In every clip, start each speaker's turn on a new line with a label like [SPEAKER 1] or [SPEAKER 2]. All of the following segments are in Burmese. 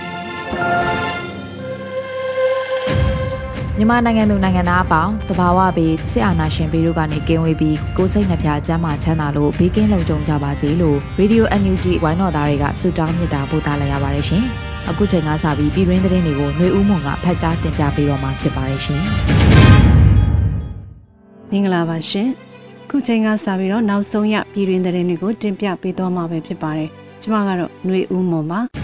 [SPEAKER 1] ပြီ
[SPEAKER 2] မြန်မာနိုင်ငံသူနိုင်ငံသားအပေါင်းတဘာဝပြီးဆရာနာရှင်ပြီးတို့ကနေကင်းဝေးပြီးကိုစိတ်နှဖျားကျမ်းမာချမ်းသာလို့ဘေးကင်းလုံခြုံကြပါစေလို့ Radio NUG ဝိုင်းတော်သားတွေကဆုတောင်းမြတ်တာပို့သလာရပါတယ်ရှင်။အခုချိန်ကစပြီးပြည်တွင်းသတင်းတွေကိုຫນွေဦးမွန်ကဖတ်ကြားတင်ပြပေးတော့မှာဖြစ်ပါတယ်ရှင်။
[SPEAKER 3] မင်္ဂလာပါရှင်။ခုချိန်ကစပြီးတော့နောက်ဆုံးရပြည်တွင်းသတင်းတွေကိုတင်ပြပေးသွားမှာပဲဖြစ်ပါတယ်။ကျွန်မကတော့ຫນွေဦးမွန်ပါ။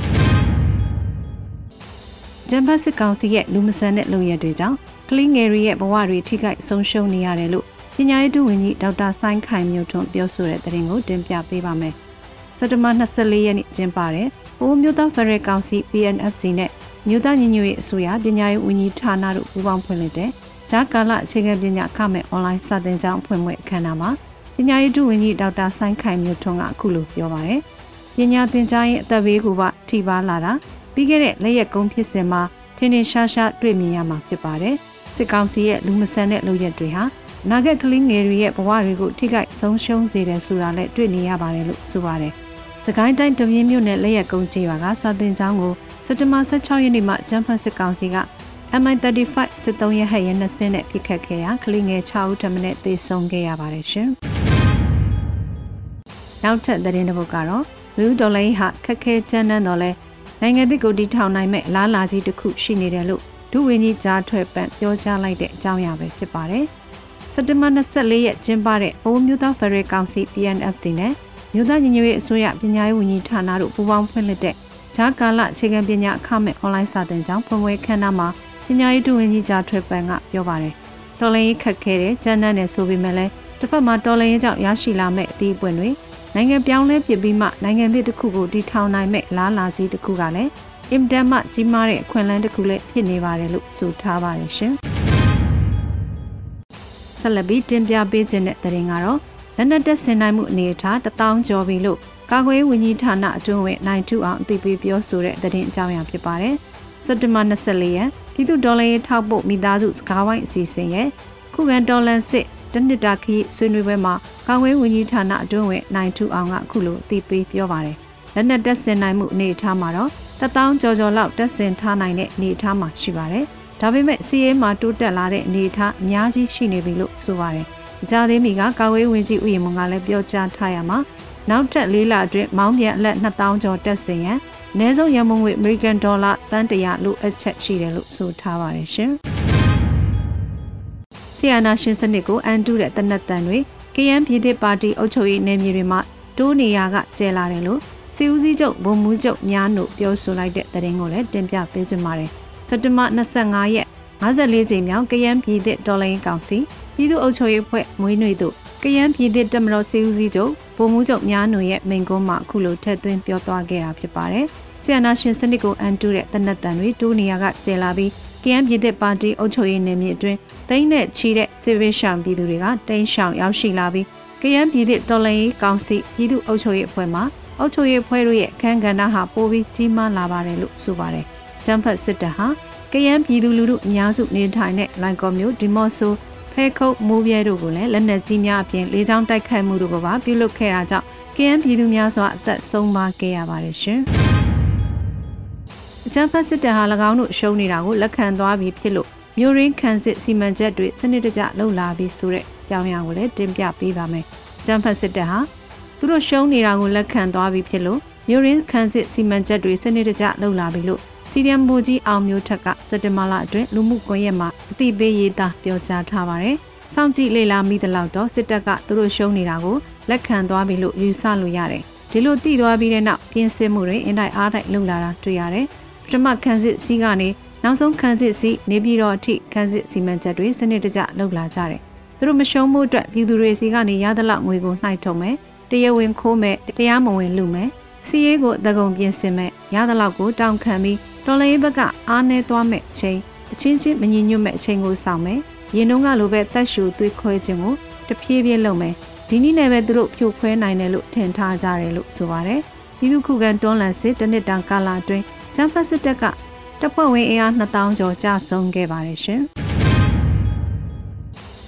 [SPEAKER 3] ဂျမ်ဘတ်စစ်ကောင်စီရဲ့လူမဆန်တဲ့လုပ်ရက်တွေကြောင့်ကလေးငယ်တွေရဲ့ဘဝတွေထိခိုက်ဆုံးရှုံးနေရတယ်လို့ပညာရေးဒုဝန်ကြီးဒေါက်တာဆိုင်းခိုင်မျိုးထွန်းပြောဆိုတဲ့သတင်းကိုတင်ပြပေးပါမယ်။စက်တဘာ24ရက်နေ့ကျင်းပတဲ့အိုးမျိုးသားဖရက်ကောင်စီ PNFC နဲ့မြို့သားညီညွတ်ရေးအစိုးရပညာရေးဝန်ကြီးဌာနတို့ပူးပေါင်းဖွင့်လှစ်တဲ့ဂျာကာလအခြေခံပညာအခမဲ့အွန်လိုင်းစာသင်ကျောင်းဖွင့်ပွဲအခမ်းအနားမှာပညာရေးဒုဝန်ကြီးဒေါက်တာဆိုင်းခိုင်မျိုးထွန်းကအခုလိုပြောပါရယ်။ပညာသင်ကြားရေးအသက်ဘေးကိုပါထိပါလာတာ ပြီးခဲ့တဲ့လက်ရက်ကုန်းဖြစ်စဉ်မှာထင်းထင်းရှားရှားတွေ့မြင်ရမှာဖြစ်ပါတယ်။စစ်ကောင်စီရဲ့လူမဆန်တဲ့လုပ်ရက်တွေဟာနာဂတ်ကလေးငယ်တွေရဲ့ဘဝတွေကိုထိခိုက်ဆုံးရှုံးစေတယ်ဆိုတာလည်းတွေ့နေရပါတယ်လို့ဆိုပါတယ်။စကိုင်းတိုင်းတပြင်းမြို့နယ်လက်ရက်ကုန်းကျေးရွာကစာသင်ကျောင်းကိုစက်တဘာ16ရက်နေ့မှာကျန်းဖတ်စစ်ကောင်စီက MI35 စစ်သုံးရဟတ်ရဲနှစ်စင်းနဲ့ပြစ်ခတ်ခဲ့ရာကလေးငယ်6ဦးထပ်မံသေဆုံးခဲ့ရပါတယ်ရှင်။နောက်ထပ်သတင်းတစ်ပုဒ်ကတော့လူဒေါ်လာဟာခက်ခဲချမ်းနန်းတော်လဲ နိုင်ငံသစ်ကိုတည်ထောင်နိုင်မဲ့လားလာကြီးတစ်ခုရှိနေတယ်လို့ဒုဝန်ကြီးကြားထွက်ပန့်ပြောကြားလိုက်တဲ့အကြောင်းအရာပဲဖြစ်ပါတယ်။စက်တင်ဘာ24ရက်ကျင်းပတဲ့ဘုံမျိုးသားဖရယ်ကောင်စီ PNFC နဲ့မြို့သားညီညွတ်ရေးအစိုးရပညာရေးဝန်ကြီးဌာနတို့ပူးပေါင်းဖွင့်လှစ်တဲ့ဂျာကာလအခြေခံပညာအခမဲ့အွန်လိုင်းစာသင်ကျောင်းဖွင့်ပွဲခမ်းနားမှာပညာရေးဒုဝန်ကြီးကြားထွက်ပန့်ကပြောပါတယ်။တော်လိုင်းခက်ခဲတဲ့ကျန်းတဲ့နဲ့ဆိုပေမဲ့လည်းတစ်ဖက်မှာတော်လိုင်းကြောင့်ရရှိလာမဲ့အသီးပွင့်တွေ နိုင်ငံပြောင်းလဲဖြစ်ပြီးမှနိုင်ငံသစ်တစ်ခုကိုတည်ထောင်နိုင်မဲ့လားလာကြီးတစ်ခုကလည်းအင်တန်မှကြီးမားတဲ့အခွင့်အလမ်းတစ်ခုလည်းဖြစ်နေပါတယ်လို့ဆိုထားပါတယ်ရှင်။ဆက်လက်ပြီးတင်ပြပေးခြင်းတဲ့သတင်းကတော့လက်နက်တက်ဆင်နိုင်မှုအနေအထားတထောင်ကျော်ပြီလို့ကာကွယ်ဝန်ကြီးဌာနအတွင်းဝင်နိုင်ထူအောင်အသိပေးပြောဆိုတဲ့သတင်းအကြောင်းအရာဖြစ်ပါတယ်။စက်တင်ဘာ24ရက်ပြည်သူဒေါ်လာရေးထောက်ပို့မိသားစုစကားဝိုင်းအစီအစဉ်ရဲ့ခုခံဒေါ်လန်စစ် တနစ်တာခီးဆွေးနွေးပွဲမှာကာကွယ်ဝန်ကြီးဌာနအတွင်းဝင်နိုင်ထူအောင်ကအခုလိုသိပေးပြောပါတယ်။လက်နက်တက်ဆင်နိုင်မှုအနေအထားမှာတော့တထောင်ကျော်ကျော်လောက်တက်ဆင်ထားနိုင်တဲ့အနေအထားမှာရှိပါတယ်။ဒါပေမဲ့စီးရဲမှာတိုးတက်လာတဲ့အနေအထားအများကြီးရှိနေပြီလို့ဆိုပါတယ်။အကြသေးမီကကာကွယ်ဝန်ကြီးဦးရင်မွန်ကလည်းပြောကြားထားရမှာနောက်ထပ်၄လအတွင်းမောင်းပြန်အလက်2000ကျော်တက်ဆင်ရန်အနည်းဆုံးရန်မုံငွေ American Dollar တန်တရာလိုအပ်ချက်ရှိတယ်လို့ဆိုထားပါတယ်ရှင်။ ဆီယနာရှင်စနစ်ကိုအန်တုတဲ့တနက်တန်တွေ KN ပြည်သစ်ပါတီအုပ်ချုပ်ရေးနယ်မြေတွေမှာတိုးနေရကကျဲလာတယ်လို့စီဦးစီးချုပ်ဗိုလ်မှူးချုပ်များတို့ပြောဆိုလိုက်တဲ့သတင်းကိုလည်းတင်ပြပေးကြပါမယ်။စက်တဘာ25ရက်54ကြိမ်မြောက် KN ပြည်သစ်ဒေါ်လာရင်းကောင်စီပြည်သူ့အုပ်ချုပ်ရေးဖွဲ့မွေးနေ့တို့ KN ပြည်သစ်တမတော်စီဦးစီးချုပ်ဗိုလ်မှူးချုပ်များတို့ရဲ့မိန့်ခွန်းမှာအခုလိုထည့်သွင်းပြောသွားခဲ့တာဖြစ်ပါတယ်။ဆီယနာရှင်စနစ်ကိုအန်တုတဲ့တနက်တန်တွေတိုးနေရကကျဲလာပြီး ကယန်းပြည်သက်ပါတီအုပ်ချုပ်ရေးနယ်မြေအတွင်းတိမ့်နဲ့ချီတဲ့စစ်ဗေးရှောင်ပြည်သူတွေကတိမ်းရှောင်ရောက်ရှိလာပြီးကယန်းပြည်သက်တော်လှန်ရေးကောင်စီပြည်သူ့အုပ်ချုပ်ရေးအဖွဲ့မှအုပ်ချုပ်ရေးအဖွဲ့တို့ရဲ့အခမ်းကဏ္ဍဟာပိုပြီးကြီးမားလာပါတယ်လို့ဆိုပါတယ်။ကျန်းဖတ်စစ်တပ်ဟာကယန်းပြည်သူလူထုအများစုနေထိုင်တဲ့လိုင်ကော်မြို့ဒီမော့ဆိုဖဲခုတ်မိုးပြဲတို့ကိုလည်းလက်နက်ကြီးများအပြင်လေးချောင်းတိုက်ခိုက်မှုတို့ကိုပါပြုလုပ်ခဲ့တာကြောင့်ကယန်းပြည်သူများစွာအသက်ဆုံးပါခဲ့ရပါတယ်ရှင်။ အချမ်းဖတ်စစ်တပ်ဟာ၎င်းတို့ရှုံးနေတာကိုလက်ခံသွားပြီးဖြစ်လို့မျိုးရင်းခံစစ်စီမံချက်တွေစနစ်တကျလှုပ်လာပြီးဆိုတဲ့ကြောင်းရကိုလည်းတင်ပြပေးပါမယ်။အချမ်းဖတ်စစ်တပ်ဟာသူတို့ရှုံးနေတာကိုလက်ခံသွားပြီးဖြစ်လို့မြို့ရင်းခန်းစစ်စီမံချက်တွေစနစ်တကျလှုပ်လာပြီလို့စီရီယမ်ဘူကြီးအောင်မျိုးထက်ကစက်တင်ဘာလအတွင်းလူမှုကွန်ရက်မှာအသိပေးရေးသားပြောကြားထားပါတယ်။စောင့်ကြည့်လေ့လာမိသလောက်တော့စစ်တပ်ကသူတို့ရှုံးနေတာကိုလက်ခံသွားပြီလို့ယူဆလို့ရတယ်။ဒီလိုသိသွားပြီးတဲ့နောက်ပြင်ဆင်မှုတွေအင်တိုက်အားတိုက်လှုပ်လာတာတွေ့ရတယ်။ ပထမခန်းစစ်စီးကနေနောက်ဆုံးခန်းစစ်စီးနေပြည်တော်အထိခန်းစစ်စီမံချက်တွေစနစ်တကျလှုပ်လာကြတယ်။သူတို့မရှုံးမှုအတွက်ပြည်သူတွေစီကနေရသလောက်ငွေကိုနှိုက်ထုံမယ်။တရားဝင်ခိုးမယ်တရားမဝင်လူမယ်။စီးရေးကိုတကုံပြင်ဆင်မယ်။ရသလောက်ကိုတောင်းခံပြီးတော်လိုင်းဘက်ကအားနေသွားမဲ့အချိန်အချင်းချင်းမညီညွတ်မဲ့အချိန်ကိုစောင့်မယ်။ရင်တုန်းကလိုပဲတက်ရှူသွေးခွဲခြင်းကိုတဖြည်းဖြည်းလုပ်မယ်။ဒီနည်းနဲ့ပဲသူတို့ဖြိုခွဲနိုင်တယ်လို့ထင်ထားကြတယ်လို့ဆိုပါတယ်။ပြည်သူခုခံတွန်းလှန်စစ်တနစ်တန်ကာလအတွင်း ဂျမ်ဖတ်စစ်တပ်ကတပ်ဖွဲ့ဝင်အင်အား2000ကျော်ကြာဆုံးခဲ့ပါတယ်ရှင်။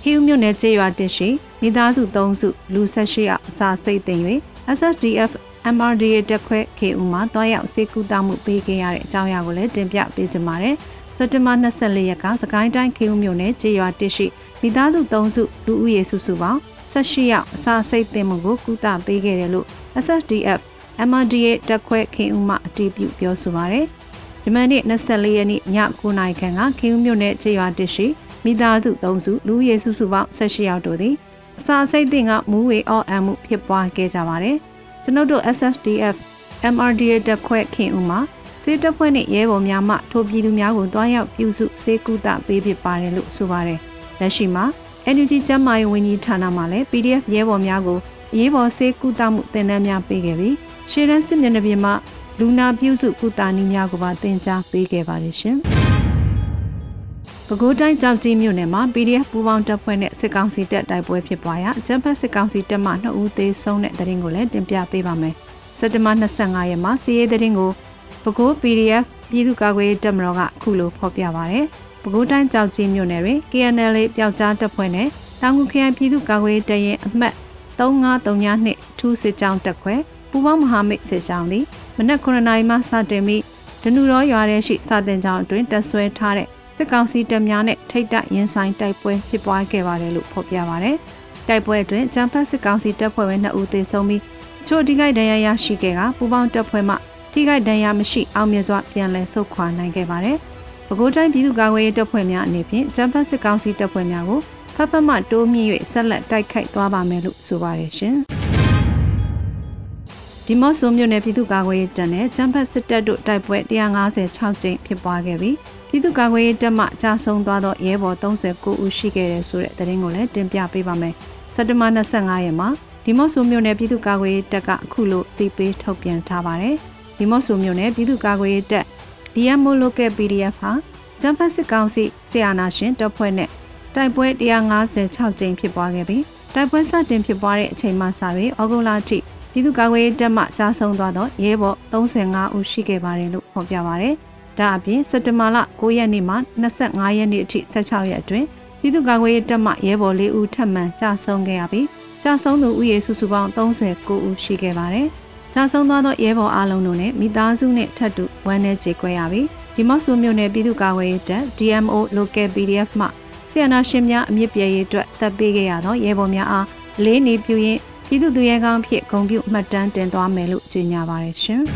[SPEAKER 3] ဟီးမြို့နယ်ကျေးရွာတရှိမိသားစု3စုလူ18ယောက်အစာစိတ်သိမ်း၍ SSDF MRDA တက်ခွဲ KU မှာတွားရောက်စေကူတာမှုပေးခဲ့ရတဲ့အကြောင်းအရာကိုလည်းတင်ပြပေးကြပါမယ်။စက်တင်ဘာ24ရက်ကစကိုင်းတိုင်း KU မြို့နယ်ကျေးရွာတရှိမိသားစု3စုလူဦးရေစုစုပေါင်း18ယောက်အစာစိတ်သိမ်းမှုကိုကုသပေးခဲ့တယ်လို့ SSDF MRDA တက်ခွဲ KU မှအတည်ပြုပြောဆိုပါရယ်။ဒီမနေ့24ရက်နေ့ည9:00နာရီခန့်က KU မြို့နယ်ကျေးရွာတရှိမိသားစု3စုလူဦးရေစုစုပေါင်း18ယောက်တို့သည်အစာစိတ်သိမ်းကမူးဝေအော့အံမှုဖြစ်ပွားခဲ့ကြပါတယ်။ကျွန်ုပ်တို့ SSDF MRDA တက်ခွဲခင်ဦးမှာစေတပ်ဖွဲ့နဲ့ရဲဘော်များမှထိုပြည်သူများကိုတွားရောက်ပြုစုစေကူတာပေးဖြစ်ပါတယ်လို့ဆိုပါတယ်။လက်ရှိမှာ NUG ကျန်းမာရေးဝန်ကြီးဌာနမှလည်း PDF ရဲဘော်များကိုအရေးပေါ်စေကူတာမှုသင်တန်းများပေးခဲ့ပြီး ရှေ့တန်းစစ်မျက်နှာပြင်မှာလူနာပြုစုကုသနည်းများကိုပါသင်ကြားပေးခဲ့ပါတယ်ရှင်။ပဲခူးတိုင်းကြောက်ကြီးမြို့နယ်မှာ PDF ပူးပေါင်းတပ်ဖွဲ့နဲ့စစ်ကောင်စီတပ်တိုက်ပွဲဖြစ်ပွားရာဂျမ်ဖတ်စစ်ကောင်စီတပ်မှ2ဦးသေဆုံးတဲ့တဲ့ရင်ကိုလည်းတင်ပြပေးပါမယ်။စက်တဘာ25ရက်မှာစီးရဲတဲ့ရင်ကိုပဲခူး PDF ပြည်သူ့ကာကွယ်ရေးတပ်မတော်ကအခုလိုဖော်ပြပါဗျ။ပဲခူးတိုင်းကြောက်ကြီးမြို့နယ်တွင် KNL ပျောက်ကြားတပ်ဖွဲ့နဲ့တောင်ငူခရိုင်ပြည်သူ့ကာကွယ်ရေးတပ်ရင်အမှတ်3532နှစ်ထူးစစ်ကြောင်းတပ်ခွဲ ပူပေါင်းမဟာမိတ်စစ်ကြောင်းသည်မနက်9:00နာရီမှစတင်ပြီးဒနူရောရွာထဲရှိစာတင်ကြောင်းအတွင်းတပ်ဆွဲထားတဲ့စစ်ကောင်စီတပ်များနဲ့ထိတ်တရင်ဆိုင်တိုက်ပွဲဖြစ်ပွားခဲ့ပါတယ်လို့ဖော်ပြပါရယ်။တိုက်ပွဲအတွင်းဂျမ်ဖတ်စစ်ကောင်စီတပ်ဖွဲ့ဝင်2ဦးသေဆုံးပြီးချို့ထိခိုက်ဒဏ်ရာရရှိခဲ့ကပူပေါင်းတပ်ဖွဲ့မှထိခိုက်ဒဏ်ရာမရှိအောင်မြင်စွာပြန်လည်ဆုတ်ခွာနိုင်ခဲ့ပါတယ်။ပဲခူးတိုင်းပြည်သူ့ကာကွယ်ရေးတပ်ဖွဲ့များအနေဖြင့်ဂျမ်ဖတ်စစ်ကောင်စီတပ်ဖွဲ့များကိုဖတ်ဖတ်မှတိုးမြင့်၍ဆက်လက်တိုက်ခိုက်သွားပါမယ်လို့ဆိုပါတယ်ရှင်။ ဒီမော့ဆိုမြို့နယ်ပြည်သူ့ကာကွယ်ရေးတပ်နဲ့ဂျမ်ဖတ်စစ်တပ်တို့တိုက်ပွဲ156ကြိမ်ဖြစ်ပွားခဲ့ပြီးပြည်သူ့ကာကွယ်ရေးတပ်မှကြာဆုံးသွားသောရဲဘော်39ဦးရှိခဲ့တဲ့ဆိုတဲ့သတင်းကိုလည်းတင်ပြပေးပါမယ်။စက်တဘာ25ရက်မှာဒီမော့ဆိုမြို့နယ်ပြည်သူ့ကာကွယ်ရေးတပ်ကအခုလိုတည်ပေးထုတ်ပြန်ထားပါတယ်။ဒီမော့ဆိုမြို့နယ်ပြည်သူ့ကာကွယ်ရေးတပ် DMO Local PDF ဟာဂျမ်ဖတ်စစ်ကောင်စီဆီယာနာရှင်တပ်ဖွဲ့နဲ့တိုက်ပွဲ156ကြိမ်ဖြစ်ပွားခဲ့ပြီးတိုက်ပွဲစတင်ဖြစ်ပွားတဲ့အချိန်မှစပြီးဩဂုတ်လအထိ ပြည်သူ့ကာကွယ်ရေးတပ်မှကြာဆုံးသွားသောရဲဘော်35ဦးရှိခဲ့ပါတယ်လို့ဖော်ပြပါတယ်။ဒါအပြင်စက်တဘာလ9ရက်နေ့မှ25ရက်နေ့အထိ16ရက်အတွင်းပြည်သူ့ကာကွယ်ရေးတပ်မှရဲဘော်၄ဦးထပ်မံကြာဆုံးခဲ့ရပြီးကြာဆုံးသူဦးရေစုစုပေါင်း39ဦးရှိခဲ့ပါတယ်။ကြာဆုံးသွားသောရဲဘော်အလုံးတို့နဲ့မိသားစုနဲ့ထပ်တူဝမ်းနည်းကြေကွဲရပြီးဒီမော့ဆူမြို့နယ်ပြည်သူ့ကာကွယ်ရေးတပ် DMO Local PDF မှဆီယနာရှင်များအမြင့်ပြည့်ရေးအတွက်တပ်ပေးခဲ့ရသောရဲဘော်များအားလေးနေပြုရင်း ပြည်သူ့သူရဲကောင်းဖြစ်ဂုဏ်ပြုမှတ်တမ်းတင်သွားမယ်လို့ကြေညာပါတယ်ရှင်။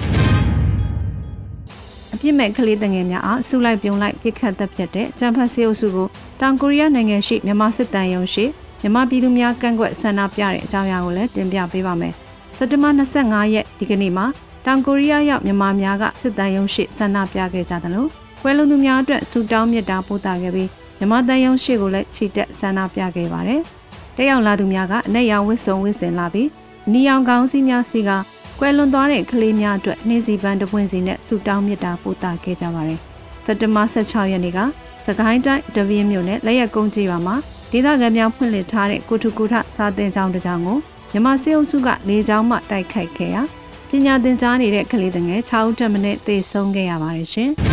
[SPEAKER 3] အပြစ်မဲ့ကလေးတငယ်များအားဆုလိုက်ပြုံလိုက်ပြစ်ခတ်သက်ပြတ်တဲ့ဂျမ်ဖတ်စီအုပ်စုကိုတောင်ကိုရီးယားနိုင်ငံရှိမြန်မာစစ်တမ်းရုံးရှိမြန်မာပြည်သူများကန့်ကွက်ဆန္ဒပြတဲ့အကြောင်းအရာကိုလည်းတင်ပြပေးပါမယ်။စက်တဘာ25ရက်ဒီကနေ့မှာတောင်ကိုရီးယားရောက်မြန်မာများကစစ်တမ်းရုံးရှိဆန္ဒပြခဲ့ကြတယ်လို့ကွဲလွန်သူများအတွက်ဆူတောင်းမြတ်တာပို့တာခဲ့ပြီးမြန်မာတန်ရုံးရှိကိုလည်းချီတက်ဆန္ဒပြခဲ့ပါတယ်။ တက်ရောက်လာသူများကအနက်ရောင်ဝစ်စုံဝစ်စင်လာပြီးနီယောင်ကောင်းစီများစီကကွယ်လွန်သွားတဲ့ကလေးများအတွက်နှင်းစီပန်းတပွင့်စီနဲ့ဆူတောင်းမြတ်တာပို့တာခဲ့ကြပါတယ်။စက်တဘာ16ရက်နေ့ကစကိုင်းတိုင်းတပင်းမြို့နယ်လက်ရက်ကုန်းကြီးရွာမှာဒေသခံများဖွင့်လှစ်ထားတဲ့ကုထုကုထစာသင်ကျောင်းတစ်ကျောင်းကိုမြမစေအုပ်စုက၄ကျောင်းမှတိုက်ခိုက်ခဲ့ရာပညာသင်ကြားနေတဲ့ကလေးငယ်6ဦးတက်မနဲ့သေဆုံးခဲ့ရပါတယ်ရှင်။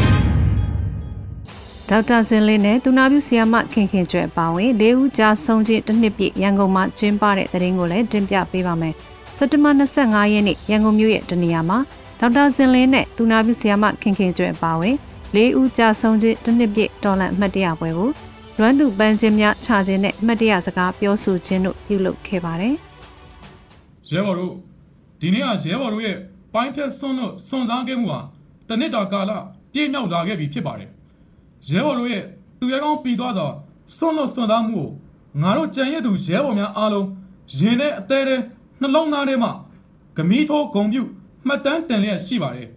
[SPEAKER 3] ဒေါက်တာစင်လင်းနဲ့သူနာပြုဆရာမခင်ခင်ကျွဲအပါဝင်၄ဦးကြာဆုံးခြင်းတစ်နှစ်ပြည့်ရန်ကုန်မှာကျင်းပတဲ့တဲ့ရင်ကိုလည်းတင်ပြပေးပါမယ်။စက်တဘာ25ရက်နေ့ရန်ကုန်မြို့ရဲ့တနေရာမှာဒေါက်တာစင်လင်းနဲ့သူနာပြုဆရာမခင်ခင်ကျွဲပါဝင်၄ဦးကြာဆုံးခြင်းတစ်နှစ်ပြည့်တော်လန်အမှတ်တရပွဲကိုလွမ်းသူပန်းချင်းများခြာခြင်းနဲ့အမှတ်တရစကားပြောဆိုခြင်းတို့ပြုလုပ်ခဲ့ပါတယ်။
[SPEAKER 4] ရဲဘော်တို့ဒီနေ့ကရဲဘော်တို့ရဲ့ပိုင်းဖြတ်ဆွန့်လို့စွန့်စားခဲ့မှုဟာတနစ်တာကာလပြည့်မြောက်လာခဲ့ပြီဖြစ်ပါတယ် ရဲဘော်တို့ရဲ့သူရဲကောင်းပြီးသွားစွာစွန့်လို့စွန့်စားမှုကိုငါတို့ကြံရည်သူရဲဘော်များအားလုံးရင်နဲ့အသေးသေးနှလုံးသားထဲမှာဂမီးထိုးဂုံပြုမှတ်တမ်းတင်လျက်ရှိပါတယ်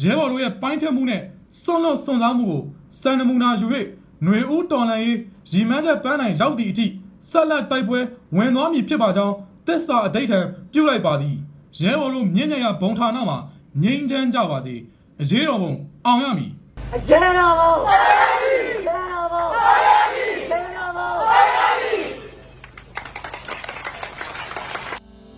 [SPEAKER 4] ရဲဘော်တို့ရဲ့ပိုင်းဖြတ်မှုနဲ့စွန့်လို့စွန့်စားမှုကိုစံနမူနာယူ၍ຫນွေဦးတော်လန်ရေးရီမန်းချက်ပန်းနိုင်ရောက်သည့်အထိဆက်လက်တိုက်ပွဲဝင်သွားမည်ဖြစ်ပါကြောင်းသစ္စာအဋိဌံပြုလိုက်ပါသည်ရဲဘော်တို့မြင့်မြတ်ရဘုံဌာနမှာငြိမ်းချမ်းကြပါစေအရေးတော်ပုံအောင်ရမည်
[SPEAKER 5] အကျဉ်းတော်ဘုံကျဉ်းတော်ဘုံကျဉ်းတော်ဘုံ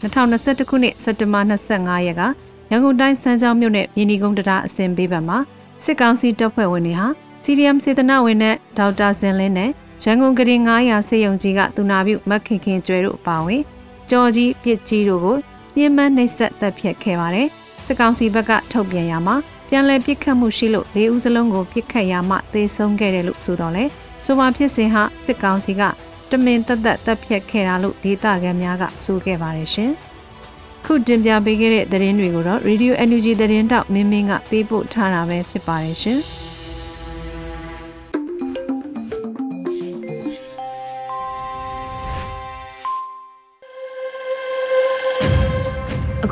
[SPEAKER 3] 2021ခုနှစ်စက်တင်ဘာ25ရက်ကရန်ကုန်တိုင်းစမ်းချောင်းမြို့နယ်မြင်းဒီကုန်းတရားအစင်ပေးဘက်မှာစစ်ကောင်စီတပ်ဖွဲ့ဝင်တွေဟာ CDM စေတနာဝင်တဲ့ဒေါက်တာစင်လင်းနဲ့ရန်ကုန်ကရင်900စေယုံကြီးကသူနာပြုမက်ခင်ခင်ကျွဲတို့အပါအဝင်ကြော်ကြီးပြစ်ကြီးတို့ကိုညှဉ်းပန်းနှိပ်စက်တပ်ဖြတ်ခဲ့ပါတယ်စစ်ကောင်စီဘက်ကထုတ်ပြန်ရမှာ ပြန်လည်ပြစ်ခတ်မှုရှိလို့လေးဦးစလုံးကိုပြစ်ခတ်ရမှသေဆုံးခဲ့တယ်လို့ဆိုတော့လေဆိုပါဖြစ်စဉ်ဟာစစ်ကောင်စီကတမင်တက်တက်တပ်ဖြတ်ခဲ့တာလို့ဒေသခံများကဆိုခဲ့ပါတယ်ရှင်။ခုတင်ပြပေးခဲ့တဲ့သတင်းတွေကိုတော့ Radio Energy သတင်းတောက်မင်းမင်းကပေးပို့ထားတာပဲဖြစ်ပါတယ်ရှင်။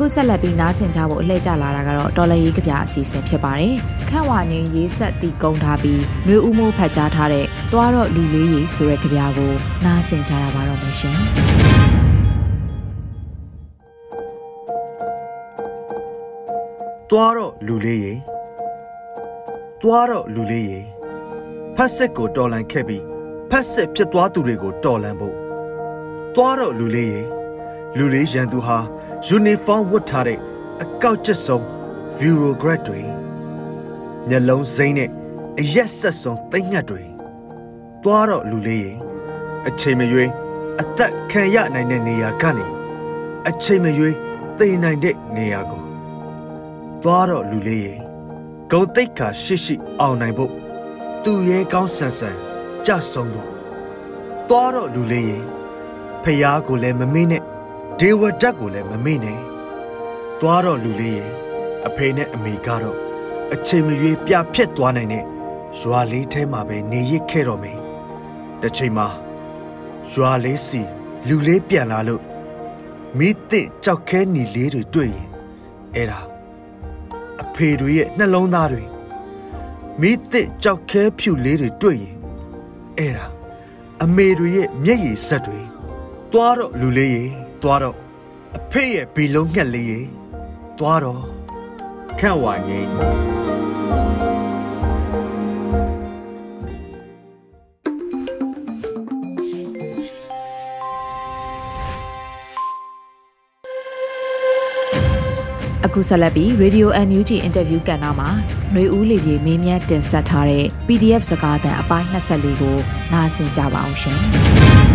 [SPEAKER 2] ခုဆက်လက်ပြီးနားဆင်ကြဖို့အလှည့်ကျလာတာကတော့တော်လရေးကဗျာအစီအစဉ်ဖြစ်ပါတယ်။ခန့်ဝါငင်းရေးဆက်တီကုန်းထားပြီးနှွေဦးမိုးဖတ်ကြားထားတဲ့သွားတော့လူလေးကြီးဆိုတဲ့ကဗျာကိုနားဆင်ကြရပါတော့မယ်ရှင်။
[SPEAKER 6] သွားတော့လူလေးရေသွားတော့လူလေးရေဖက်စစ်ကိုတော်လန်ခဲ့ပြီးဖက်စစ်ဖြစ်သွားသူတွေကိုတော်လန်ဖို့သွားတော့လူလေးရေလူလေးရန်သူဟာ ယူနီဖောင်းဝတ်ထားတဲ့အကောက်ကျစ်ဆုံးဗီရိုဂရက်တွေမျက်လုံးစိမ့်နဲ့အရက်ဆက်ဆုံးတိတ်ငတ်တွေသွားတော့လူလေးရေအချိန်မရွေးအသက်ခံရနိုင်တဲ့နေရာကနေအချိန်မရွေးသိနိုင်တဲ့နေရာကိုသွားတော့လူလေးရေဂုံတိတ်ခါရှိရှိအောင်နိုင်ဖို့သူရဲကောင်းဆန်ဆန်ကြဆုံးဖို့သွားတော့လူလေးရေဖះကိုလည်းမမေ့နဲ့ ဒေဝဒတ်ကိုလည်းမမေ့နဲ့သွားတော့လူလေးရေအဖေနဲ့အမေကတော့အချိန်မရွေးပြဖြတ်သွားနိုင်တဲ့ရွာလေးထဲမှာပဲနေရစ်ခဲ့တော့မယ်တစ်ချိန်မှာရွာလေးစီလူလေးပြန်လာလို့မိတဲ့ကြောက်ခဲညီလေးတွေတွေ့ရင်အဲ့ဒါအဖေတွေရဲ့နှလုံးသားတွေမိသစ်ကြောက်ခဲဖြူလေးတွေတွေ့ရင်အဲ့ဒါအမေတွေရဲ့မျက်ရည်ဆက်တွေသွားတော့လူလေးရေ သွားတော့အဖေရဲ့ဘီလုံးငှက်လေးရေသွားတော့ခန့်ဝါငိမ့်
[SPEAKER 2] အခုဆက်လက်ပြီး Radio NUG Interview ကဏ္ဍမှာຫນွေဦးလေပြေမေးမြန်းတင်ဆက်ထားတဲ့ PDF စကားသံအပိုင်း24ကိုနားဆင်ကြပါအောင်ရှင်။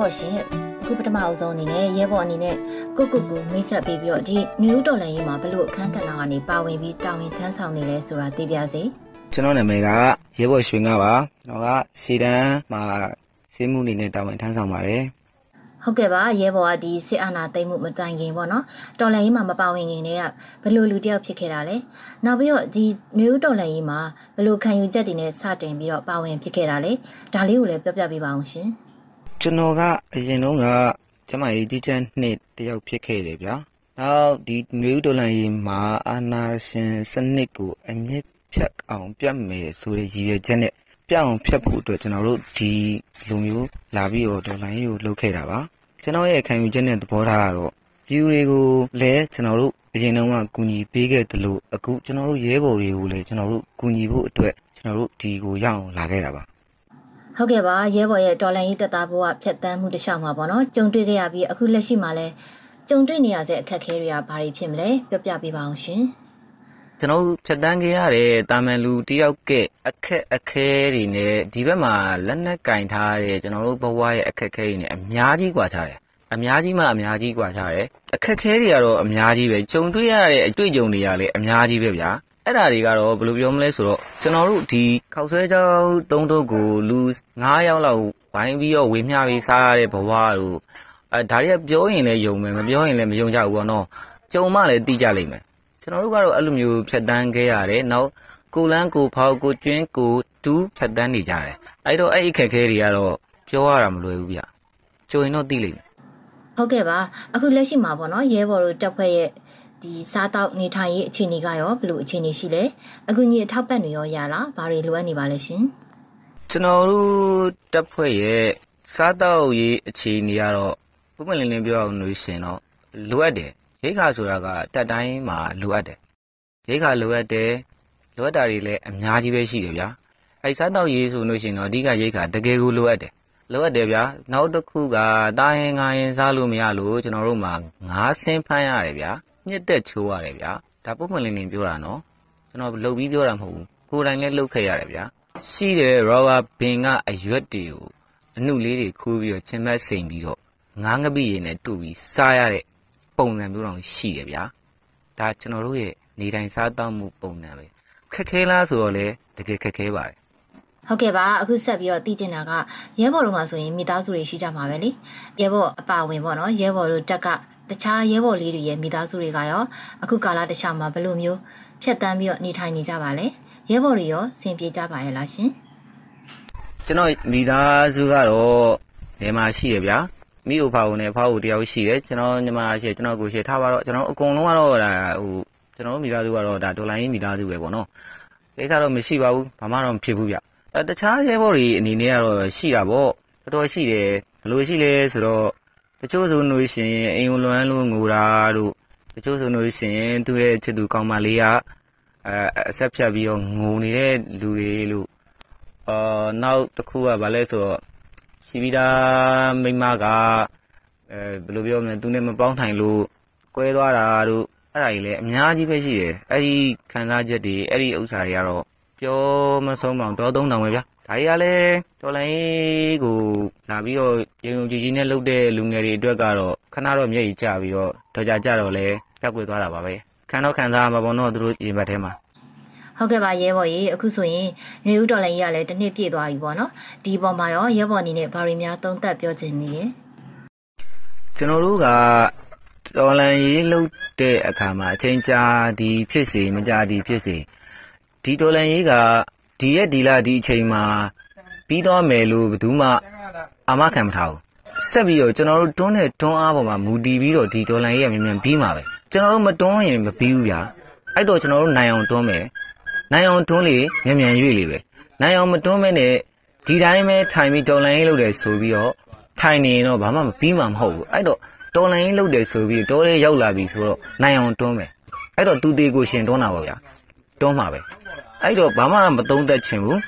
[SPEAKER 7] ဘော်ရှင်အခုပထမအဦးဆုံးအနေနဲ့ရဲဘော်အနေနဲ့ကိုကုတ်ကိုမိတ်ဆက်ပေးပြီးတော့ဒီနယူးတော်လန်ရေးမှာဘလို့အခန်းကဏ္ဍကနေပါဝင်ပြီးတာဝန်ထမ်းဆောင်နေလဲဆိုတာသိပြစေ
[SPEAKER 8] ကျွန်တော်နာမည်ကရဲဘော်ရွှေငါပါကျွန်တော်ကရှေတန်းမှာစေမှုအနေနဲ့တာဝန်ထမ်းဆောင်ပါတယ်
[SPEAKER 7] ဟုတ်ကဲ့ပါရဲဘော်ကဒီစစ်အာဏာသိမ်းမှုမတိုင်ခင်ပေါ့နော်တော်လန်ရေးမှာမပါဝင်ခင်တည်းကဘလို့လူတစ်ယောက်ဖြစ်ခဲ့တာလဲနောက်ပြီးတော့ဒီနယူးတော်လန်ရေးမှာဘလို့ခံယူချက်တွေနဲ့စတင်ပြီးတော့ပါဝင်ဖြစ်ခဲ့တာလဲဒါလေးကိုလည်းပြောပြပေးပါအောင်ရှင်
[SPEAKER 8] ကျွန်တော်ကအရင်တုန်းကကျမကြီးကြီးချမ်းနှစ်တယောက်ဖြစ်ခဲ့တယ်ဗျာနောက်ဒီနယူးဒေါ်လာရေးမှာအာနာရှင်စနစ်ကိုအမြင့်ဖြတ်အောင်ပြတ်မယ်ဆိုတဲ့ရည်ရွယ်ချက်နဲ့ပြအောင်ဖြတ်ဖို့အတွက်ကျွန်တော်တို့ဒီလူမျိုးလာပြီးတော့ဒေါ်လာရေးကိုလုပ်ခဲ့တာပါကျွန်တော်ရဲ့ခံယူချက်နဲ့သဘောထားကတော့ view တွေကိုလည်းကျွန်တော်တို့အရင်တုန်းကကူညီပေးခဲ့တယ်လို့အခုကျွန်တော်တို့ရဲဘော်တွေကိုလည်းကျွန်တော်တို့ကူညီဖို့အတွက်ကျွန်တော်တို့ဒီကိုရအောင်လာခဲ့တာပါ
[SPEAKER 7] ဟုတ်ကဲ့ပါရဲဘော်ရဲ့တော်လန်ရေးတက်သားဘဝဖြတ်တန်းမှုတစ်လျှောက်မှာပေါ့နော်ကြုံတွေ့ခဲ့ရပြီးအခုလက်ရှိမှာလဲကြုံတွေ့နေရတဲ့အခက်အခဲတွေကဘာတွေဖြစ်မလဲပြောပြပေးပါအောင်ရှင်
[SPEAKER 8] ကျွန်တော်ဖြတ်တန်းခဲ့ရတဲ့တာမန်လူတယောက်ကအခက်အခဲတွေနဲ့ဒီဘက်မှာလက်နက်ကင်ထားတဲ့ကျွန်တော်တို့ဘဝရဲ့အခက်အခဲတွေနဲ့အများကြီးကွာခြားတယ်အများကြီးမှအများကြီးကွာခြားတယ်အခက်အခဲတွေကတော့အများကြီးပဲကြုံတွေ့ရတဲ့အတွေ့အကြုံတွေကလည်းအများကြီးပဲဗျာ အဲ့ဒါတွေကတော့ဘယ်လိုပြောမလဲဆိုတော့ကျွန်တော်တို့ဒီခောက်ဆွဲကြောင်းသုံးတုပ်ကိုလူ9ယောက်လောက်ဝိုင်းပြီးတော့ဝေမျှပြီးစားရတဲ့ဘဝတို့အဲဒါတွေကပြောရင်လည်းယုံမယ်မပြောရင်လည်းမယုံကြဘူးပေါ့နော်ကြုံမှလည်းတိကြလိမ့်မယ်ကျွန်တော်တို့ကတော့အဲ့လိုမျိုးဖြတ်တန်းခဲ့ရတယ်နောက်ကိုလန်းကိုဖောက်ကိုကျွင်းကိုဒူးဖြတ်တန်းနေကြတယ်အဲ့တော့အဲ့အခက်ခဲတွေကတော့ပြောရတာမလွယ်ဘူးဗျကြုံရင်တော့သိလိမ့်မယ်
[SPEAKER 7] ဟုတ်ကဲ့ပါအခုလက်ရှိမှာပေါ့နော်ရဲဘော်တို့တပ်ဖွဲ့ရဲ့ ဒီစားတောက်နေထိုင်ရေးအခြေအနေကရောဘယ်လိုအခြေအနေရှိလဲအခုညအထောက်ပံ့တွေရောရလားဘာတွေလိုအပ်နေပါလဲရှင်
[SPEAKER 8] ကျွန်တော်တို့တပ်ဖွဲ့ရဲ့စားတောက်ရေးအခြေအနေကတော့ပုံမှန်လင်းလင်းပြောအောင်လို့ရှရင်တော့လိုအပ်တယ်ရိတ်ခါဆိုတာကတက်တိုင်းမှာလိုအပ်တယ်ရိတ်ခါလိုအပ်တယ်လိုအပ်တာတွေလည်းအများကြီးပဲရှိတယ်ဗျာအဲစားတောက်ရေးဆိုလို့ရှရင်တော့အဓိကရိတ်ခါတကယ်ကိုလိုအပ်တယ်လိုအပ်တယ်ဗျာနောက်တစ်ခုကတာရင်ငါရင်စားလို့မရလို့ကျွန်တော်တို့မှာငါးဆင်းဖမ်းရတယ်ဗျာ ညစ်သက်ချိုးရတယ်ဗျာဒါပုံမှန်လင်းလင်းပြောတာနော်ကျွန်တော်လုပ်ပြီးပြောတာမဟုတ်ဘူးကိုယ်တိုင်လည်းလုပ်ခဲ့ရတယ်ဗျာရှိတယ်ရောဘာဘင်ကအရွက်တွေကိုအနှုတ်လေးတွေခူးပြီးတော့ချင်းမက်စိန်ပြီးတော့ငားငပိရည်နဲ့တူပြီးစားရတဲ့ပုံစံမျိုးတော့ရှိတယ်ဗျာဒါကျွန်တော်တို့ရဲ့နေတိုင်းစားတောက်မှုပုံစံပဲခက်ခဲလားဆိုတော့လေတကယ်ခက်ခဲပါတယ်
[SPEAKER 7] ဟုတ်ကဲ့ပါအခုဆက်ပြီးတော့တည်ကျင်တာကရဲဘော်တို့မှာဆိုရင်မိသားစုတွေရှိကြမှာပဲလေရဲဘော်အပါဝင်ပေါ့နော်ရဲဘော်တို့တက်က တခြားရဲဘော်လေးတွေရဲ့မိသားစုတွေကရောအခုကာလတစ်ခြားမှာဘယ်လိုမျိုးဖြတ်တန်းပြီးတော့နေထိုင်နေကြပါလဲရဲဘော်တွေရောစင်ပြေကြပါရဲ့လားရှင်
[SPEAKER 8] ကျွန်တော်မိသားစုကတော့နေမှာရှိရဗျာမိအိုဖာဦးနဲ့ဖာဦးတယောက်ရှိတယ်ကျွန်တော်ညီမရှိကျွန်တော်ကိုရှိထားပါတော့ကျွန်တော်အကုန်လုံးကတော့ဒါဟိုကျွန်တော်တို့မိသားစုကတော့ဒါဒေါ်လာရင်းမိသားစုပဲပေါ့နော်ကိစ္စတော့မရှိပါဘူးဘာမှတော့မဖြစ်ဘူးဗျအဲတခြားရဲဘော်တွေအနေနဲ့ကတော့ရှိတာပေါ့တော်တော်ရှိတယ်ဘယ်လိုရှိလဲဆိုတော့ တချို့ဆိုလို့ရှိရင်အိမ်လွမ်းလို့ငိုတာတို့တချို့ဆိုလို့ရှိရင်သူ့ရဲ့ချစ်သူကောင်းမလေးကအဲအဆက်ဖြတ်ပြီးတော့ငိုနေတဲ့လူတွေလို့အာနောက်တစ်ခုကဘာလဲဆိုတော့ရှိပြီးသားမိန်းမကအဲဘယ်လိုပြောမလဲသူနဲ့မပေါင်းထိုင်လို့ကွဲသွားတာတို့အဲ့ဒါကြီးလည်းအများကြီးပဲရှိတယ်အဲ့ဒီခံစားချက်တွေအဲ့ဒီဥစ္စာတွေကတော့ပြောမဆုံးအောင်တော့သုံးတောင်ပဲဗျာ ဒါကြီးကလည်းတော်လိုင်းကိုလာပြီးတော့ရုံရုံကြည်ကြည်နဲ့လှုပ်တဲ့လူငယ်တွေအတွက်ကတော့ခဏတော့မျက်ရည်ကျပြီးတော့တော့ကြကြတော့လဲတက်ကွေသွားတာပါပဲခံတော့ခံစားရမှာပေါ့နော်သူတို့ရင်ဘတ်ထဲမှာ
[SPEAKER 7] ဟုတ်ကဲ့ပါရဲဘော်ကြီးအခုဆိုရင်နေဦးတော်လည်းကြီးကလည်းတစ်နှစ်ပြည့်သွားပြီပေါ့နော်ဒီပုံမှာရောရဲဘော်အနေနဲ့ဘာတွေများသုံးသပ်ပြောချင်နေလဲ
[SPEAKER 8] ကျွန်တော်တို့ကတော်လန်ရေးလုပ်တဲ့အခါမှာအချိန်ကြာဒီဖြစ်စေမကြာဒီဖြစ်စေဒီတော်လန်ရေးက ဒီရက်ဒီလဒီအချိန်မှာပြီးတော့မယ်လို့ဘယ်သူမှအာမခံမထားဘူးဆက်ပြီးတော့ကျွန်တော်တို့တွန်းတဲ့တွန်းအားပေါ်မှာမူတည်ပြီးတော့ဒီတော်လန်ရေးကမြန်မြန်ပြီးမှာပဲကျွန်တော်တို့မတွန်းရင်မပြီးဘူးဗျာအဲ့တော့ကျွန်တော်တို့နိုင်အောင်တွန်းမယ်နိုင်အောင်တွန်းလေမြန်မြန်ရွေ့လေပဲနိုင်အောင်မတွန်းမဲနဲ့ဒီတိုင်းပဲထိုင်ပြီးတော်လန်ရေးလုပ်တယ်ဆိုပြီးတော့ထိုင်နေရင်တော့ဘာမှမပြီးမှာမဟုတ်ဘူးအဲ့တော့တော်လိုင်းလုတ်တယ်ဆိုပြီးတော်လေးရောက်လာပြီဆိုတော့နိုင်အောင်တွန်းမယ်အဲ့တော့သူတေကိုရှင်တွန်းတာပါဗျာတွန်းမှာပဲ အဲ့တော့ဘာမှမသုံးသက်ချင်ဘူး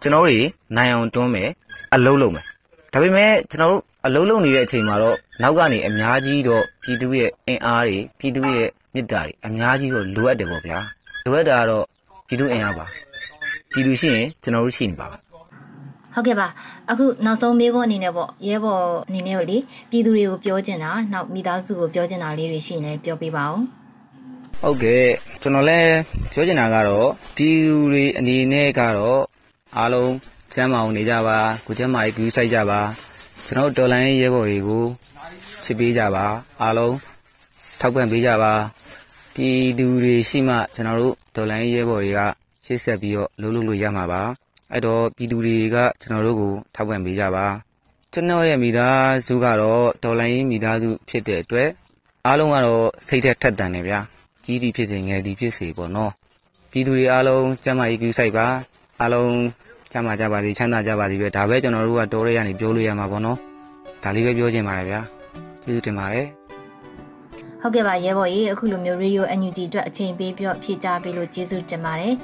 [SPEAKER 8] ကျွန်တော်တို့နိုင်အောင်တွန်းမယ်အလုံးလုံးမယ်ဒါပေမဲ့ကျွန်တော်တို့အလုံးလုံးနေတဲ့အချိန်မှာတော့နောက်ကနေအများကြီးတော့ပြည်သူရဲ့အင်အားတွေပြည်သူရဲ့မေတ္တာတွေအများကြီးတော့လိုအပ်တယ်ပေါ့ဗျာလိုအပ်တာကတော့ပြည်သူအင်အားပါပြည်သူရှိရင်ကျွန်တော်တို့ရှိနေပါမယ်
[SPEAKER 7] ဟုတ်ကဲ့ပါအခုနောက်ဆုံးမေးခွန်းအနေနဲ့ပေါ့ရဲဘော်အနေနဲ့ကိုလေပြည်သူတွေကိုပြောချင်တာနောက်မိသားစုကိုပြောချင်တာလေးတွေရှိရင်လည်းပြောပြပါဦး
[SPEAKER 8] ဟုတ်ကဲ့ကျွန်တော်လည်းပြောချင်တာကတော့ဒီလူတွေအနေနဲ့ကတော့အားလုံးချမ်းမအောင်နေကြပါကိုချမ်းမကြီးကူးဆိုင်ကြပါကျွန်တော်တော်လိုင်းရဲဘော်တွေကိုချစ်ပေးကြပါအားလုံးထောက်ပံ့ပေးကြပါပြည်သူတွေရှိမှကျွန်တော်တို့တော်လိုင်းရဲဘော်တွေကရှေ့ဆက်ပြီးတော့လှုပ်လှုပ်လို့ရမှာပါအဲ့တော့ပြည်သူတွေကကျွန်တော်တို့ကိုထောက်ပံ့ပေးကြပါကျွန်တော်ရဲ့မိသားစုကတော့တော်လိုင်းမိသားစုဖြစ်တဲ့အတွက်အားလုံးကတော့စိတ်သက်ထက်သန်နေဗျာ ကြီးသည်ဖြစ်စေငယ်သည်ဖြစ်စေပေါ့နော်ပြည်သူတွေအားလုံးကျမ်းမာရေးကူးဆိုင်ပါအားလုံးကျမ်းမာကြပါစေချမ်းသာကြပါစေပဲဒါပဲကျွန်တော်တို့ကတော်ရဲရနေပြောလို့ရမှာပေါ့နော်ဒါလေးပဲပြောချင်ပါတယ်ဗျာကျေးဇူးတင်ပါတယ်
[SPEAKER 7] ဟုတ်ကဲ့ပါရဲဘော်ကြီးအခုလိုမျိုး Radio NUG အတွက်အချိန်ပေးပြီးတော့ဖြည့်ချပေးလို့ကျေးဇူးတင်ပါတယ်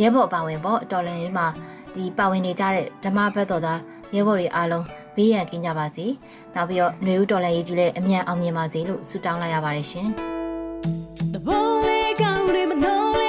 [SPEAKER 7] ရဲဘော်ပါဝင်ပေါ့တော်လန်ရေးမှာဒီပါဝင်နေကြတဲ့ဓမ္မဘက်တော်သားရဲဘော်တွေအားလုံးဘေးရန်ကင်းကြပါစေနောက်ပြီးတော့ຫນွေဦးတော်လန်ရေးကြီးလည်းအမြန်အောင်မြင်ပါစေလို့ဆုတောင်းလိုက်ရပါတယ်ရှင်
[SPEAKER 9] The name, but no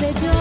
[SPEAKER 9] စေကျော်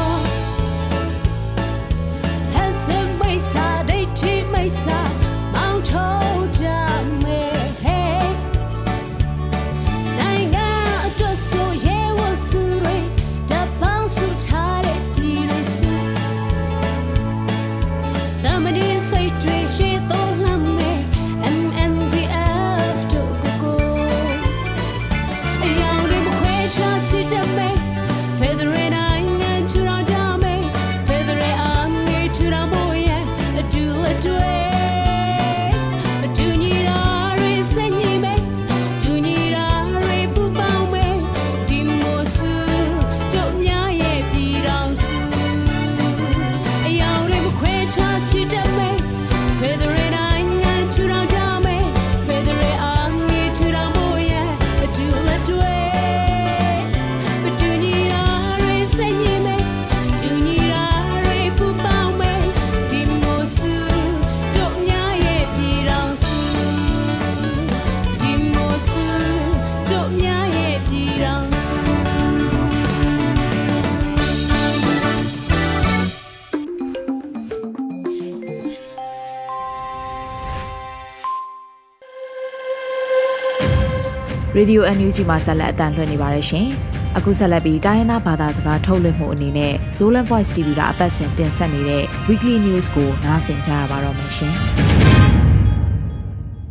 [SPEAKER 9] ရေ
[SPEAKER 2] ဒီယို NUG မှာဆက်လက်အသံလွှင့်နေပါတယ်ရှင်။အခုဆက်လက်ပြီးတိုင်းရင်းသားဘာသာစကားထုတ်လွှင့်မှုအနေနဲ့ Zolan Voice TV ကအပတ်စဉ်တင်ဆက်နေတဲ့ Weekly News ကိုနားဆင်ကြရပါတော့မယ်ရှင်။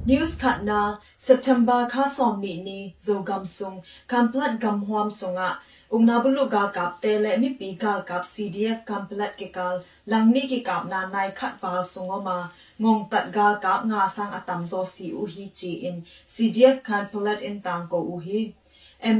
[SPEAKER 10] News Khatna September kha somni ni zogam sung kamplat gam huam sunga उंगनाबुलु गा काप तेले मि पी गा काप CDF complete के काल लंगनी के काप ना नाय खत पाल सुंगोमा ngong tat ga ka nga sang atam zo si u hi chi in cdf kan palat in tang ko u hi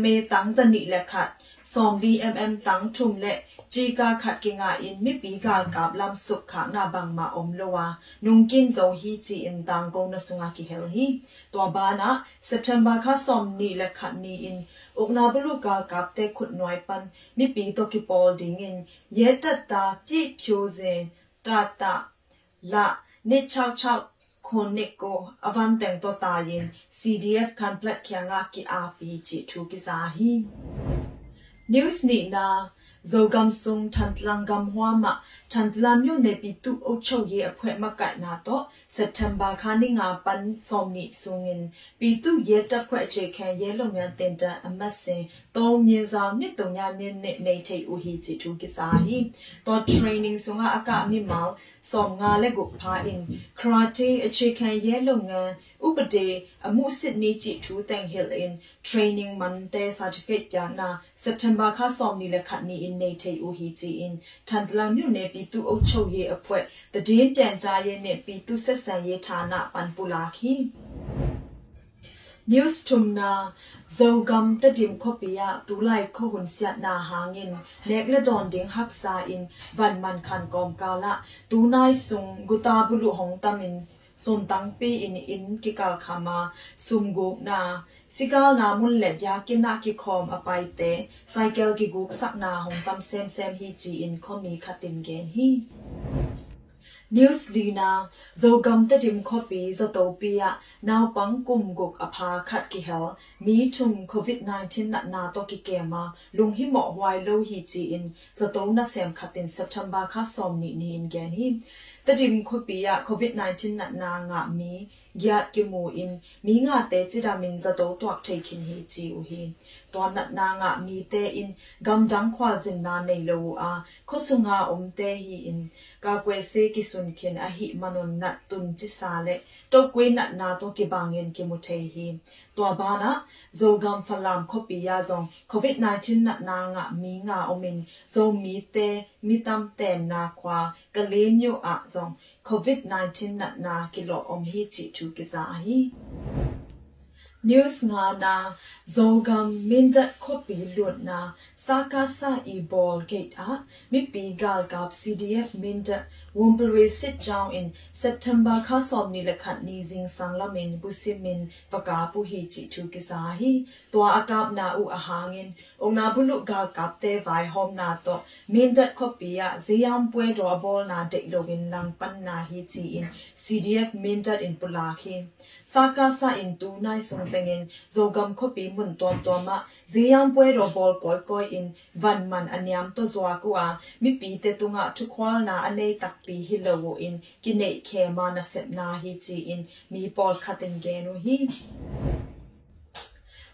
[SPEAKER 10] ma tang zani le khat som dmm tang thum le chi ka khat ki nga in mi pi ga kap lam suk kha na bang ma om lo wa nung kin zo hi chi in tang ko na sunga ki hel hi to ba na september kha som ni le khat ni in นตังกงนสุงากิเฮลฮีตัวบานะเซปเทมเบอร์คาซอมนีและขัดนีอินอุกนาบลูกากับเตขุดหน่วยปันมิปีตกิปอลดิงอินเยตัตตาปีพิวเซนตาตาละนิชาวชาวคนนิโกอวันแต่งตัวตายิน CDF คันเพลตเคียงากิอาปีจิทูกิซาฮี News ni na zogam sung chantlangam huama chantlam yo ne pi tu o chou ye aphwe ma kai na to september khani nga pan somni sungin pi tu ye ta phwe che khan ye long yan tin ta amat sin tong myin sa nit tong nya nin ne nei thei u hi chi thu ki sa hi to training sunga aka mi mal som nga le gu pha in karate ache khan ye long yan ဥပဒေအမှုစစ်နေကြည့်ထူတန်ဟီလ် in training man te certificate ya na september kha som ni le khat ni in nei thei u hi chi in thandla myu ne pi tu au chou ye apwet the din pian ja ye ne pi tu set san ye thana pan pula khi news tumna zogam ta dim khopia tulai kho hun sia na hangin nek le don ding hak sa in van man khan kom kala tunai sung guta bulu hong tamin son tang pe in in ki kal khama sum go na sikal na mun le bya ki na ki khom apai te cycle ki guk sak na hong tam sem sem hi chi in khomi khatin gen hi News Lina zogam ta dim copy za to pia naw pang kum guk apha khat ki hel mi thum covid 19 na na to ki kema lung hi mo hwai lo hi chi in za to na sem khatin september kha som ni ni in gen hi ta dim copy ya covid 19 na na nga mi gia ki mu in mi nga te chi da min za to tuak thei khin hi chi u hi. To na na nga mi te in, gam dang khwa jin na nei lo a. Kho su nga om te hi in. Ka kwe se ki sun khin a hi manon na tun chi sa le. To kwe na na to ki bangin ki mu thei hi. To ba na, zo gam phalam kho pi ya zong. Covid 19 na na nga mi nga omin zo mi te, mi tam tem na kwa ka le nyu a zong. COVID-19 na na kilo om hi chi thu ki za hi news nga na zongam minda copy lut na saka sa e ball gate a mi pi gal kap cdf minda wompelwe sit down in september kha som ni lakhat ni jing sang lamin busimin paka pu hi chi thu ki sa hi to akap na u a hangin ongna bulu gal kap te vai hom na to mindat copy a ziyam pwe do ball na de login lang pan na hi chi in cdf mindat in pulakhi saka sa in tu nai sung tengin zogam khopi mun tom toma ziyam pwe ro bol koi koi in van man anyam to zwa ku a mi pi te tunga thu khwal na anei tak pi hi lo in kinei khe ma na sep na hi chi in mi pol khaten ge no hi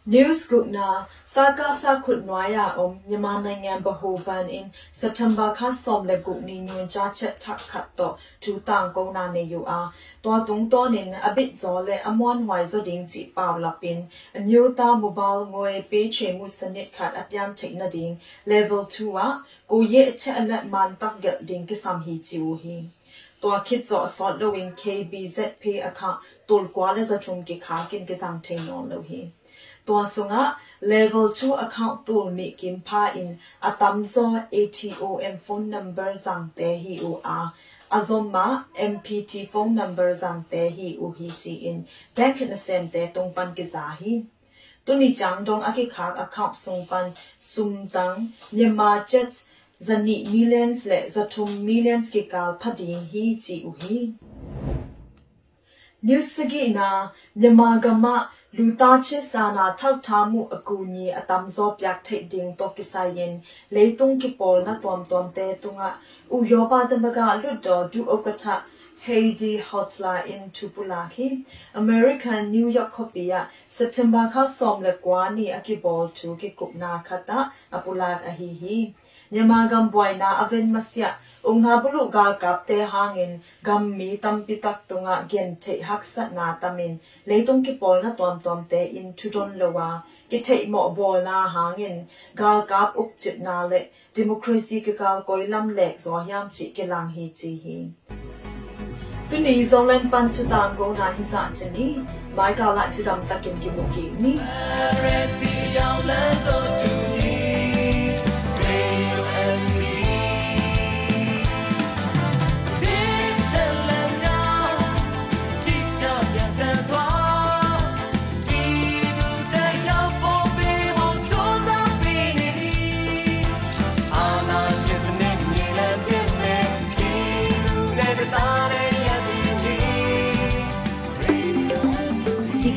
[SPEAKER 10] News Gupna Saka Sakut Noya Om Myanmar Naingan Baho Ban in September Kha Som Le Gup Ni Nyun Cha Chet Thak Khat To Thu Tang Ko Na Ne Yu A Twa Tung To Nin A Bit Zo Le Amon Hwai Zo Ding Chi Paw La Pin A Myo Ta Mobile Ngoe Pe Che Mu Sanit Khat A Pyam Thik Na Ding Level 2 A Ko Ye A Che Alat Man Tak Gel Ding Ki Sam Hi Chi Wo Hi Twa Kit Zo Assault Lo In KBZP Account Tol Kwa Le Za Chum Ki Kha Kin Ki Sang Thain Non Lo Hi ากินกิสังเทงนอนเลวฮีตัวสุงะ level 2 account ตัวนี่กิมพาอินอาตัมซอ ATOM phone number สังเตฮีอูอาอาซอมมา MPT phone number สังเตฮีอูฮีจีอินเด็กนเซนเตตรงปันกิซาฮีตัวนี้จังดงอากิขาก account ส่งปันซุมตังเมียมาเจ็ด zani millions le zatum millions ke kal phading hi chi u hi news sagi na nyama gama လူသားချစ်စာနာထောက်ထားမှုအကူအညီအတမ်ဇောပြတ်ထိတ်ဒင်းတော့ကိဆိုင်ရင်လေတုံကိပေါ်နာတွမ်တွမ်တဲတုငါဥယောပါတမကလွတ်တော်ဒူဥကထ Heidi Hotline in Tupulaki American New York copy ya September kha som le kwani akibol tu ki kupna khata apulak ahi hi မြန်မာကံပွိုင်နာအဝင်မစယုံဟာဘလူဂါကပ်တေဟာငင်ဂမ်မီတမ်ပိတက်တုငါဂန်ထေဟက်ဆတ်နာတမင်လေတုံကိပေါ်နာတွမ်တွမ်တေအင်ထူဒွန်လောဝါကိထေမောဘောနာဟာငင်ဂါကပ်ဥပချစ်နာလေဒီမိုကရေစီကကာကိုလမ်လက်ဇောယမ်ချီကေလန်ဟီချီဟီသူနေဇောလန်ပန်ချတန်ကိုနာဟိစာချနီမိုင်ကာလာချီဒမ်တကင်ကိမိုကီနီရစီယောင်လန်ဇောတူ
[SPEAKER 1] ဒီက